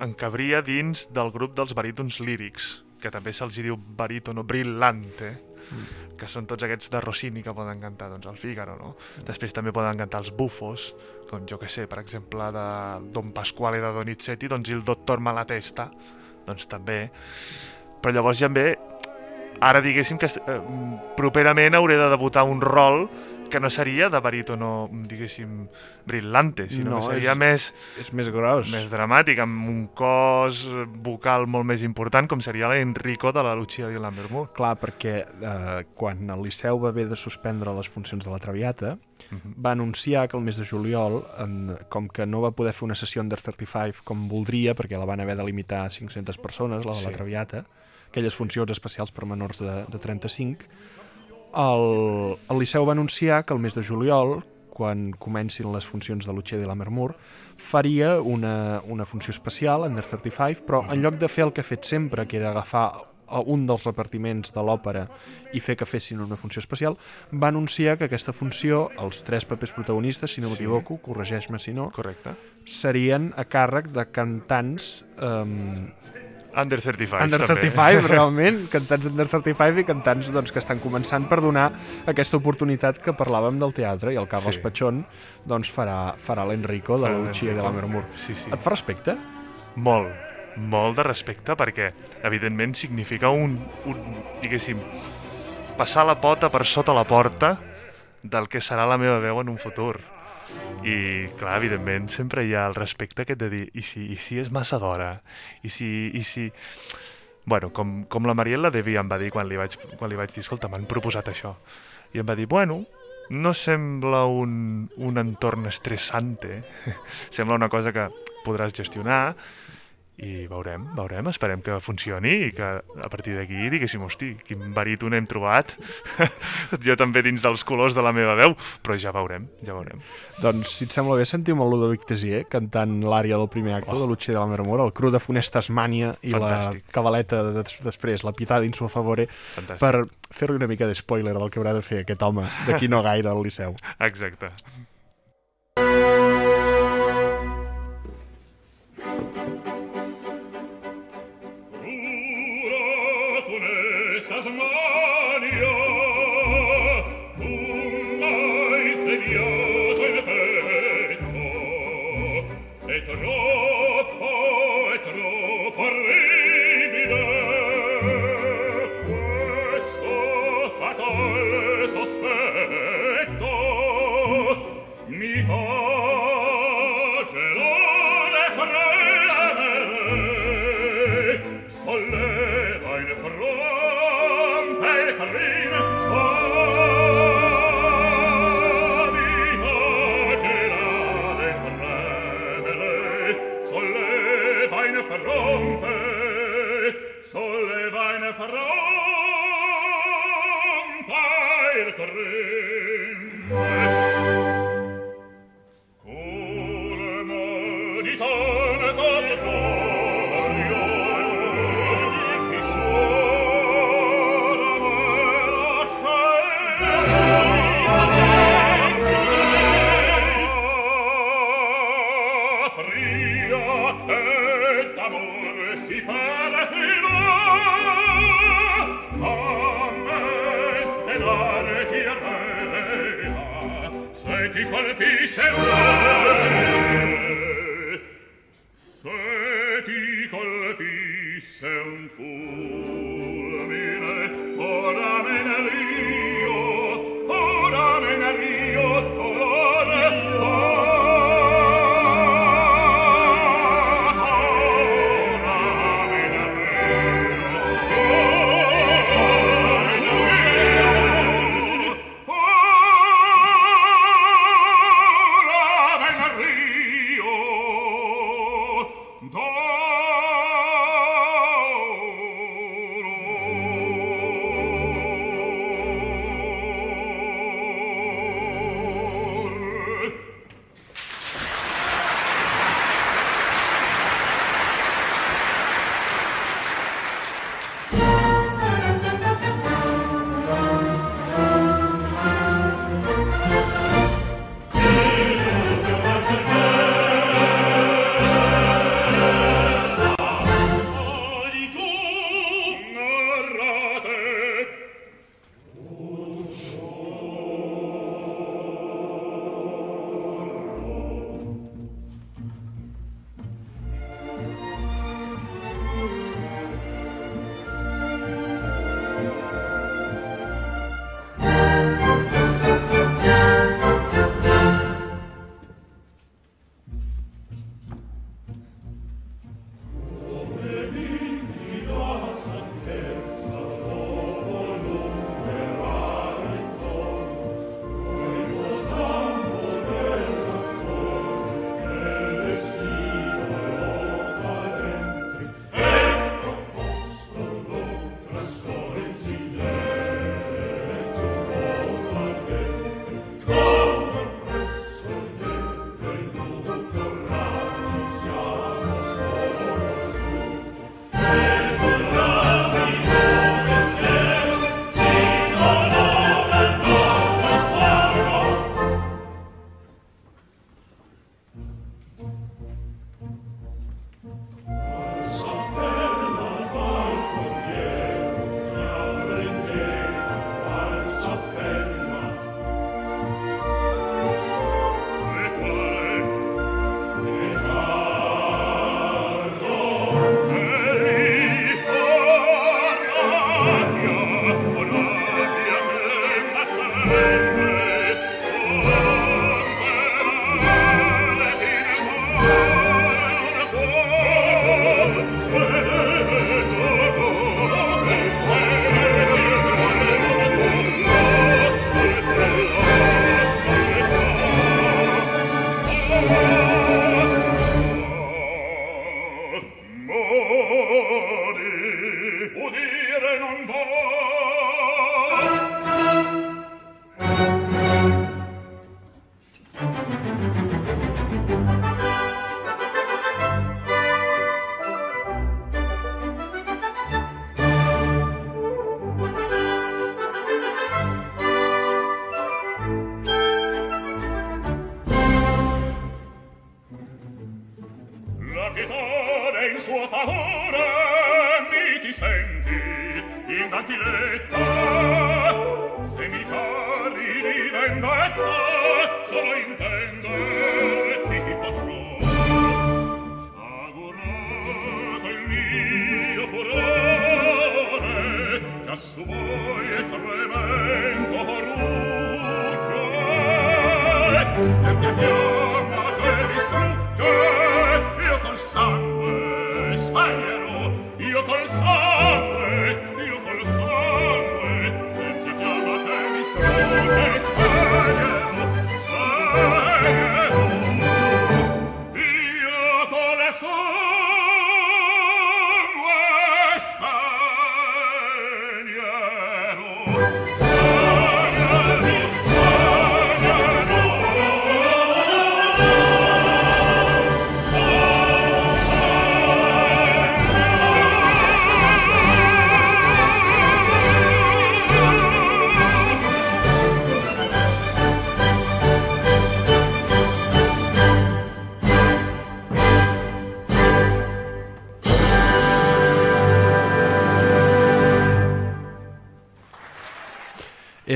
encabria dins del grup dels barítons lírics, que també se'ls diu barítono brillante, que són tots aquests de Rossini que poden cantar doncs, el Fígaro, no? Després també poden cantar els bufos, com jo que sé, per exemple, de Don Pasquale de Donizetti, doncs il Dottor Malatesta, doncs també. Però llavors ja ve ara diguéssim que eh, properament hauré de debutar un rol que no seria de barítono, diguéssim, brillante, sinó No, que seria és- més, És més gros. més dramàtic, amb un cos vocal molt més important, com seria l'Enrico de la Lucia di Lammermoor. Clar, perquè eh, quan el Liceu va haver de suspendre les funcions de la Traviata, va anunciar que el mes de juliol, en, com que no va poder fer una sessió Under 35 com voldria, perquè la van haver de limitar a 500 persones, la de la Sí. Traviata, aquelles funcions especials per menors de, de 35, el, el Liceu va anunciar que el mes de juliol, quan comencin les funcions de Lucia de Lammermoor, faria una, una funció especial, Under 35, però en lloc de fer el que ha fet sempre, que era agafar a un dels repartiments de l'òpera i fer que fessin una funció especial, va anunciar que aquesta funció, els tres papers protagonistes, si no Sí. m'equivoco, corregeix-me si no, Correcte. serien a càrrec de cantants um, Under 35, Under també. 35, realment, cantants Under 35 i cantants doncs, que estan començant per donar aquesta oportunitat que parlàvem del teatre i el Carles Sí. Pachón doncs, farà, farà l'Enrico de la Lucia de l'Enrico. l'Amermur. Sí, sí. Et fa respecte? Molt, molt de respecte perquè, evidentment, significa un, un diguéssim, passar la pota per sota la porta del que serà la meva veu en un futur. I, clar, evidentment, sempre hi ha el respecte aquest de dir i si, i si és massa d'hora? I si... I si... Bueno, com, com la Mariela Devi em va dir quan li vaig, quan li vaig dir, escolta, m'han proposat això. I em va dir, bueno, no sembla un, un entorn estressante, sembla una cosa que podràs gestionar i veurem, veurem, esperem que funcioni i que a partir d'aquí diguéssim, hosti, quin baríton hem trobat jo també dins dels colors de la meva veu, però ja veurem, ja veurem. Doncs, si et sembla bé, sentim el Ludovic Tessier cantant l'àrea del primer acte Oh. de Lucia de l'Amermur, el cru de Funest Tasmània i Fantàstic. la cabaleta de, des- després, la pitada in suo favore, Fantàstic. per fer-li una mica de spoiler del que haurà de fer aquest home d'aquí no gaire al Liceu. Exacte. Pura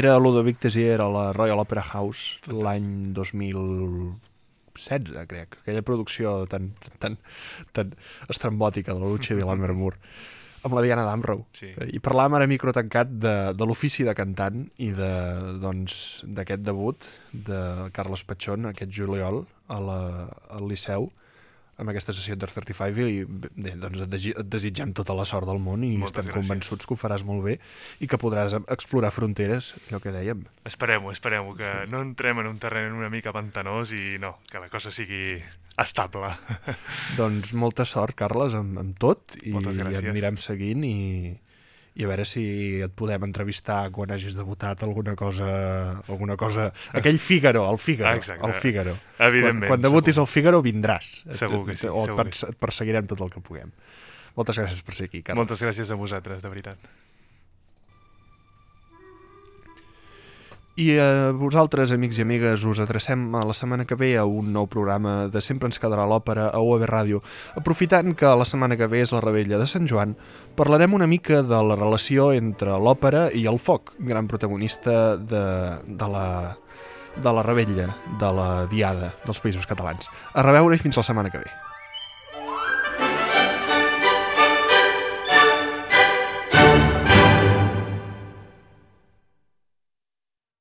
Era Ludovic Tessier a la Royal Opera House l'any 2016, crec. Aquella producció tan, tan, tan estrambòtica de la Lucia de l'Almer Moore amb la Diana Damrow. Sí. I parlàvem ara micro tancat de, de l'ofici de cantant i de, doncs, d'aquest debut de Carles Patxón aquest juliol a la, al Liceu amb aquesta sessió de 35 i bé, doncs et, et desitgem tota la sort del món i Moltes estem gràcies. convençuts que ho faràs molt bé i que podràs explorar fronteres, allò que dèiem. Esperem-ho, esperem-ho, que no entrem en un terreny una mica pantanós i no, que la cosa sigui estable. Doncs molta sort, Carles, amb, amb tot i, i et anirem seguint i, i a veure si et podem entrevistar quan hagis debutat alguna cosa... alguna cosa... Aquell Fígaro, el Fígaro. Exacte. El Fígaro. Evidentment, Quan, quan debutis segur. al Fígaro vindràs. Segur que sí, O et, segur perse- et perseguirem tot el que puguem. Moltes gràcies per ser aquí, Carles. Moltes gràcies a vosaltres, de veritat. I a vosaltres, amics i amigues, us adrecem a la setmana que ve a un nou programa de Sempre ens quedarà l'òpera a UAB Ràdio. Aprofitant que la setmana que ve és la rebella de Sant Joan, parlarem una mica de la relació entre l'òpera i el foc, gran protagonista de, de la de la rebella, de la diada dels països catalans. A reveure i fins la setmana que ve.